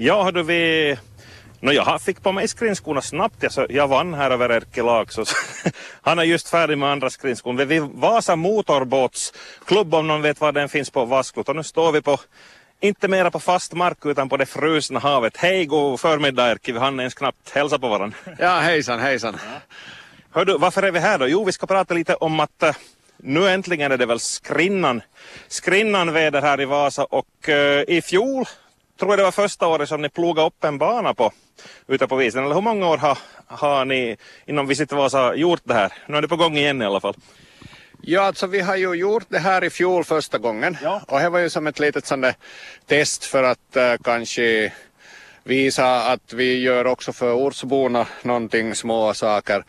Ja, hördu vi... No, jag fick på mig skrinskorna snabbt, jag, så jag vann här över Erkki Laakso. Han är just färdig med andra skrinskon. Vi är Vasa motorbåtsklubb om någon vet var den finns på Vasklot. Och nu står vi på, inte mera på fast mark utan på det frusna havet. Hej, god förmiddag Erkki, vi hann ens knappt hälsa på varandra. Ja, hejsan, hejsan. Hördu, varför är vi här då? Jo, vi ska prata lite om att uh, nu äntligen är det väl skrinnan, skrinnan väder här i Vasa och uh, i fjol tror jag det var första året som ni plogade upp en bana på ute på visen. Eller hur många år har, har ni inom Visit Vasa gjort det här? Nu är det på gång igen i alla fall. Ja, alltså vi har ju gjort det här i fjol första gången Ja. och det var ju som ett litet sånt test för att uh, kanske visa att vi gör också för ortsborna någonting små saker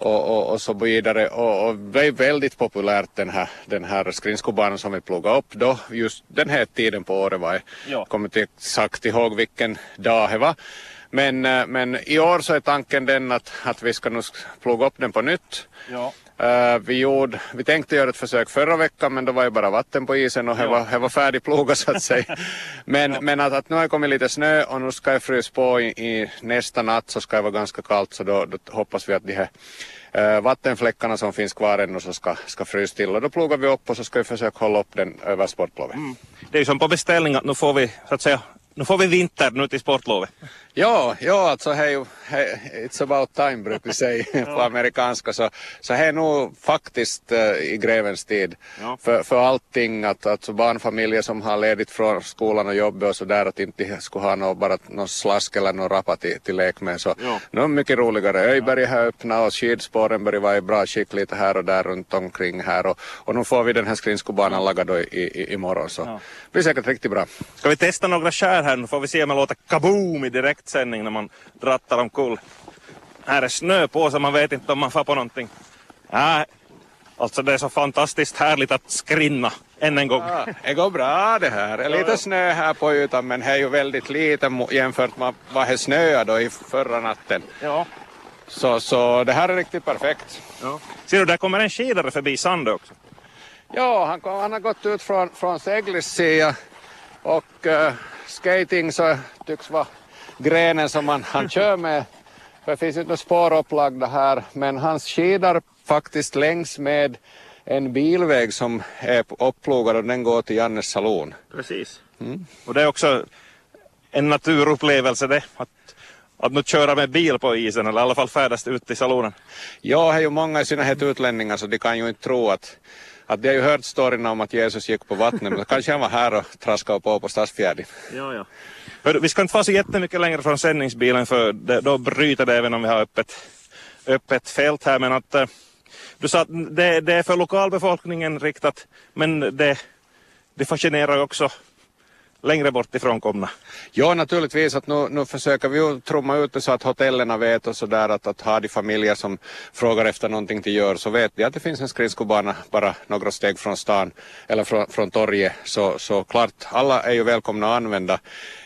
och, och, och så vidare och, och är väldigt populärt den här, den här skridskobanan som vi plogade upp då just den här tiden på året var jag Ja. kommer inte exakt ihåg vilken dag det var men, eh, men i år så är tanken den att, att vi ska nu ploga upp den på nytt Ja. Eh, vi, gjorde, vi tänkte göra ett försök förra veckan men då var ju bara vatten på isen och det var, det var färdigplogat så att säga. Men, men att, att nu har det kommit lite snö och nu ska jag frys på i, i nästa natt så ska det vara ganska kallt så då, då hoppas vi att de här eh, vattenfläckarna som finns kvar ännu så ska, ska frys till och då plogar vi upp och så ska vi försöka hålla upp den över sportlovet. Det är ju som på beställning att nu får vi, så att säga, nu får vi vinter nu till sportlovet. Ja, ja alltså hej, hej, it's about time brukar vi säga på amerikanska. Så, så här är nog faktiskt eh, i grevens tid. Ja. för, för allting att alltså barnfamiljer som har ledigt från skolan och jobbet och så där att inte skulle ha något, bara någon slask eller någon rappa till, till lek med så Ja. nu är mycket roligare. Öjberg har öppnat och skidspåren börjar vara i bra skick lite här och där runt omkring här. Och, och nu får vi den här skridskobanan lagad då i, i, imorgon så det blir säkert riktigt bra. Ska vi testa några skär här? Nu får vi se om det låter kaboom i direktsändning när man drattar omkull. Här är snö på så man vet inte om man får på någonting. Ja, alltså det är så fantastiskt härligt att skrinna än en gång. Ja, det går bra det här. Lite snö här på ytan men det är ju väldigt lite jämfört med vad det snöade då i förra natten. Ja. Så, så det här är riktigt perfekt. ja. Ser du, där kommer en skidare förbi Sandö också. Ja, han, kom, han har gått ut från, från Seglis sida och uh, skating så tycks vara grenen som han, han kör med. För det finns inte några spår upplagda här men han skidar faktiskt längs med en bilväg som är upplogad och den går till Jannes saloon. Precis. Och det är också en naturupplevelse det. Att, att nu köra med bil på isen eller i alla fall färdas ut till salonen. Ja, det är ju många i synnerhet utlänningar så de kan ju inte tro att att de har ju hört storyn om att Jesus gick på vattnet men kanske han var här och traskade på på Stadsfjärden. Ja, ja. Hör, vi ska inte få så jättemycket längre från sändningsbilen för det, då bryter det även om vi har öppet, öppet fält här. Men att, eh, du sa att det, det är för lokalbefolkningen riktat men det, det fascinerar också längre bort ifrån komna. Ja, naturligtvis att nu, nu försöker vi ju trumma ut det så att hotellerna vet och sådär att, att har de familjer som frågar efter någonting till gör så vet de att det finns en skridskobana bara några steg från stan eller från, från torget så, så klart alla är ju välkomna att använda.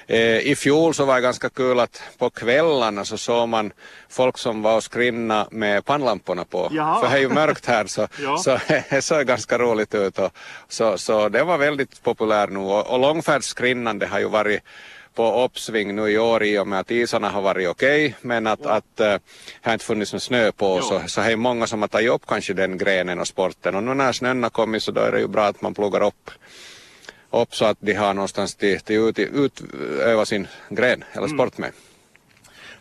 Eh, I fjol så var det ganska kul att på kvällarna så såg man folk som var och skrinna med pannlamporna på. Jaha. För det är ju mörkt här så, Ja. så det såg ganska roligt ut. Och, så, så det var väldigt populär nu och, och långfärdsskrinnande har ju varit på uppsving nu i år i och med att isarna har varit okej men att, att eh, det har inte funnits någon snö på så, så det är många som har tagit upp kanske den grenen och sporten och nu när snön har kommit så då är det ju bra att man plogar upp upp så att de har någonstans till, till ut, utöva sin gren eller sport med.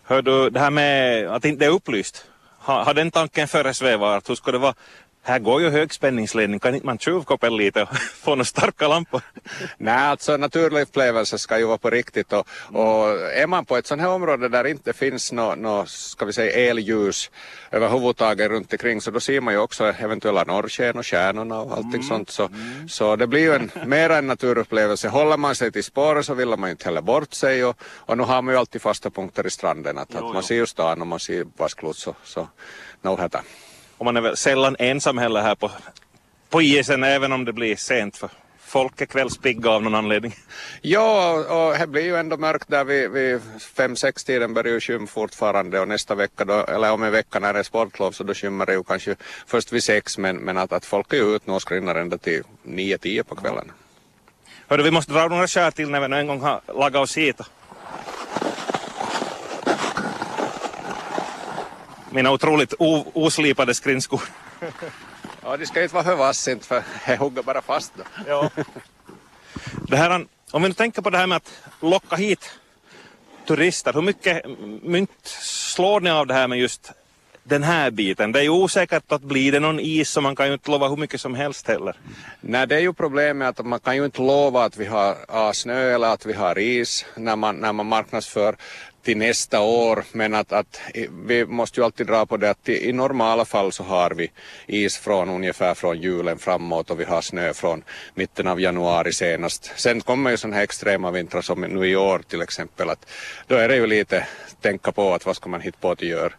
Hör du, det här med att inte det är upplyst. Har, har den tanken föresvävat? Hur ska det vara? Här går ju högspänningsledning, kan inte man tjuvkoppla lite och få några starka lampor? Nej, alltså naturupplevelse ska ju vara på riktigt och, och är man på ett sånt här område där inte finns något, nå, ska vi säga elljus överhuvudtaget runt omkring så då ser man ju också eventuella norrsken och stjärnorna och allting sånt så, så det blir ju en, mera en naturupplevelse. Håller man sig till spåret så vill man ju inte heller bort sig och, och nu har man ju alltid fasta punkter i stranden att, att man ser ju stan och man ser Vasklot så, så nog heter. Och man är väl sällan ensam heller här på, på isen även om det blir sent för folk är kvällspigga av någon anledning. Ja, och det blir ju ändå mörkt där vid, vid fem sex tiden börjar ju skym fortfarande och nästa vecka då, eller om en vecka när det är sportlov så då skymmer det ju kanske först vid sex men, men att, att folk är ju ute nu och skrinnar ända till nio, tio på kvällen. Hörru, vi måste dra några skär till när vi en gång har lagat oss hit. Mina otroligt oslipade skridskor. Ja, de ska inte vara för vass inte för det hugger bara fast då. Ja. Det här, om vi nu tänker på det här med att locka hit turister, hur mycket mynt slår ni av det här med just den här biten? Det är ju osäkert att blir det någon is så man kan ju inte lova hur mycket som helst heller. Nej, det är ju problemet att man kan ju inte lova att vi har snö eller att vi har is när man, när man marknadsför till nästa år men att, att vi måste ju alltid dra på det att i normala fall så har vi is från ungefär från julen framåt och vi har snö från mitten av januari senast. Sen kommer ju sådana här extrema vintrar som nu i år till exempel att då är det ju lite tänka på att vad ska man hitta på att göra.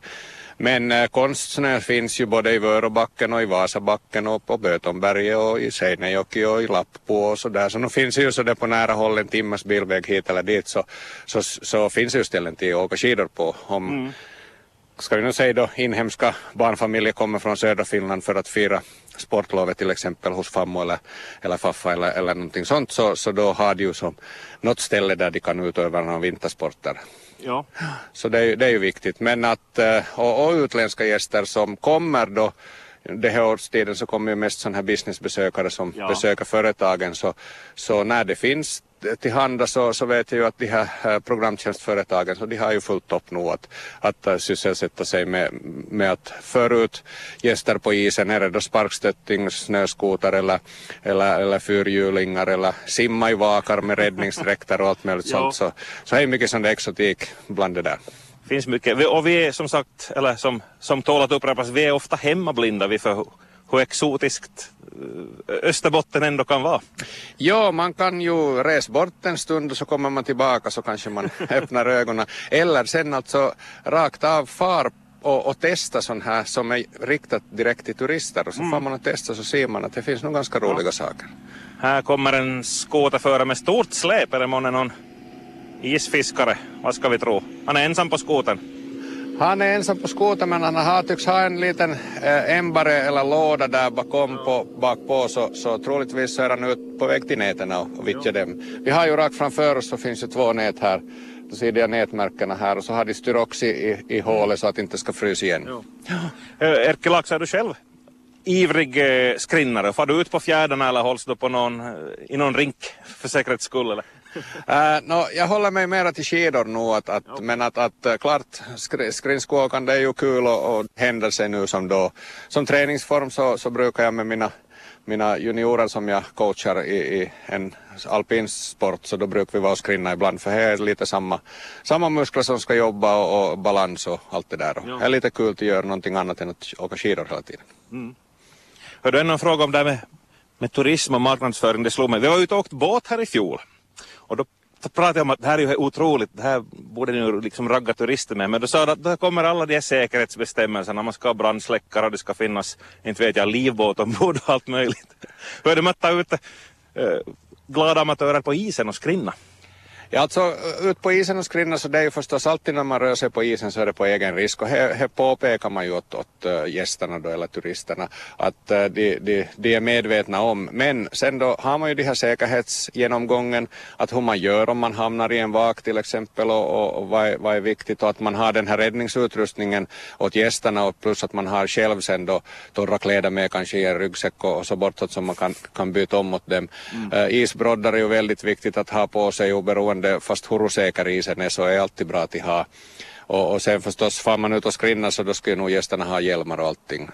Men eh, konstsnö finns ju både i Vörobacken och i Vasabacken och på Bötonberget och i Seinejoki och i Lapppo och sådär. Så nu finns ju sådär på nära håll en timmes bilväg hit eller dit så, så, så finns ju ställen till att åka skidor på. Om, mm. Ska vi nu säga då inhemska barnfamiljer kommer från södra Finland för att fira sportlovet till exempel hos fammo eller, eller faffa eller, eller någonting sånt så, så då har de ju som något ställe där de kan utöva några vintersporter. Ja. Så det är, det är ju viktigt. Men att, eh, och, och utländska gäster som kommer då det här årstiden så kommer ju mest sådana här businessbesökare som ja. besöker företagen så, så när det finns tillhanda så, så vet jag ju att de här programtjänstföretagen så de har ju fullt upp nu att, att uh, sysselsätta sig med, med att föra ut gäster på isen, är det då sparkstötting, snöskoter eller, eller, eller fyrhjulingar eller simma i vakar med räddningsdräkter och allt möjligt sånt så, så är det mycket sån exotik bland det där. Finns mycket. Och vi är som sagt, eller som, som tål att upprepas, vi är ofta hemmablinda. Vi för hur exotiskt Österbotten ändå kan vara. Ja, man kan ju resa bort en stund och så kommer man tillbaka så kanske man öppnar ögonen. Eller sen alltså rakt av far och, och testa sån här som är riktat direkt till turister och så mm. får man och testa så ser man att det finns nog ganska roliga ja. saker. Här kommer en skoterförare med stort släp, är det månne någon isfiskare? Vad ska vi tro? Han är ensam på skoten. Han är ensam på skotern men han har, tycks ha en liten äh, ämbare eller låda där bakom på, bakpå så, så troligtvis så är han ut på väg till näten och vittjar dem. Vi har ju rakt framför oss så finns det två nät här. Då ser de nätmärkena här och så har de styrox i, i, i hålet så att det inte ska frysa igen. Ja. Äh, Erkki Lax, är du själv ivrig äh, skrinnare? Får du ut på fjärdarna eller hålls du på någon, i någon rink för säkerhets skull? Eller? Uh, no, jag håller mig mera till skidor nu, att, att, men att, att uh, klart skr skridskoåkande är ju kul och, och händer sig nu som då. Som träningsform så, så brukar jag med mina, mina juniorer som jag coachar i, i en alpin sport så då brukar vi vara och skrinna ibland för det är lite samma, samma muskler som ska jobba och, och balans och allt det där. Ja. Det är lite kul att göra någonting annat än att åka skidor hela tiden. Mm. Hörde en fråga om det här med, med turism och marknadsföring, det slog mig. Vi var ute och åkt båt här i fjol. Och då pratade jag om att det här är ju otroligt, det här borde ni ju liksom ragga turister med. Men då sa de att då kommer alla de här säkerhetsbestämmelserna, man ska ha brandsläckare och det ska finnas, inte vet jag, livbåt ombord och allt möjligt. Hur är det med att ta ut eh, glada amatörer på isen och skrinna? Ja, alltså ut på isen och skrinna så det är ju förstås alltid när man rör sig på isen så är det på egen risk och här påpekar man ju åt, åt gästerna då eller turisterna att de, de, de är medvetna om. Men sen då har man ju de här säkerhetsgenomgången att hur man gör om man hamnar i en vak till exempel och, och, och vad, är, vad är viktigt och att man har den här räddningsutrustningen åt gästerna och plus att man har själv sen då torra kläder med kanske i en ryggsäck och, och så bortåt som man kan, kan byta om åt dem. Mm. Uh, isbroddar är ju väldigt viktigt att ha på sig oberoende fortfarande, fast hur osäker isen är så är alltid bra att ha. Och, och sen förstås, far man ut och skrinnar så då skulle nog gästerna ha hjälmar och allting.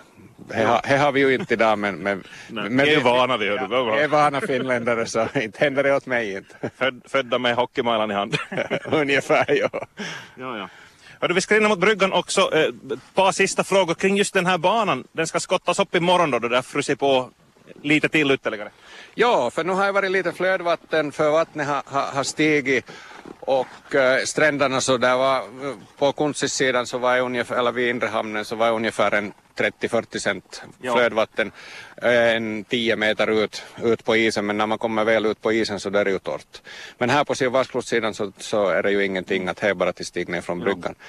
Det har, har vi ju inte idag men... men, men vi är vana det. Vi är vana finländare så inte händer det åt mig inte. Föd, födda med hockeymailan i hand. Ungefär ja. ja, ja. Hörde, vi skrinnar mot bryggan också. Ett eh, par sista frågor kring just den här banan. Den ska skottas upp imorgon då, det där frusit på lite till ytterligare. Ja, för nu har det varit lite flödvatten för vattnet har, har, har stigit och äh, stränderna så där var på Kunsissidan så var ungefär, eller vid inre hamnen så var ungefär en 30-40 cent flödvatten äh, en 10 meter ut, ut på isen men när man kommer väl ut på isen så där är det ju torrt. Men här på Sivasklotssidan så, så är det ju ingenting att det är bara till stig ner från bryggan. Ja.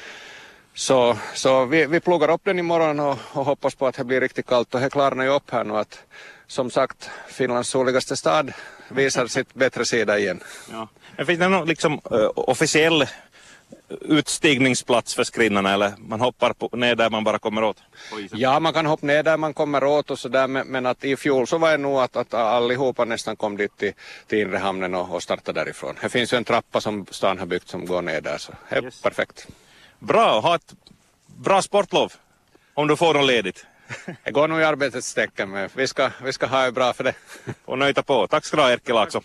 Så, så vi, vi pluggar upp den imorgon och, och hoppas på att det blir riktigt kallt och det klarnar ju upp här nu att som sagt Finlands soligaste stad visar sitt bättre sida igen. Ja. Men finns det någon liksom, uh, officiell utstigningsplats för skrinnarna eller man hoppar på, ner där man bara kommer åt? Ja, man kan hoppa ner där man kommer åt och sådär men, men att i fjol så var det nog att, att allihopa nästan kom dit till, till inre hamnen och, och startade därifrån. Det finns ju en trappa som stan har byggt som går ner där så det är Yes. perfekt. Bra, ha ett bra sportlov om du får något ledigt. Det går nog i arbetets tecken men vi ska, vi ska ha det bra för det. Och nöjta på. Tack ska du ha Erkki Laakso.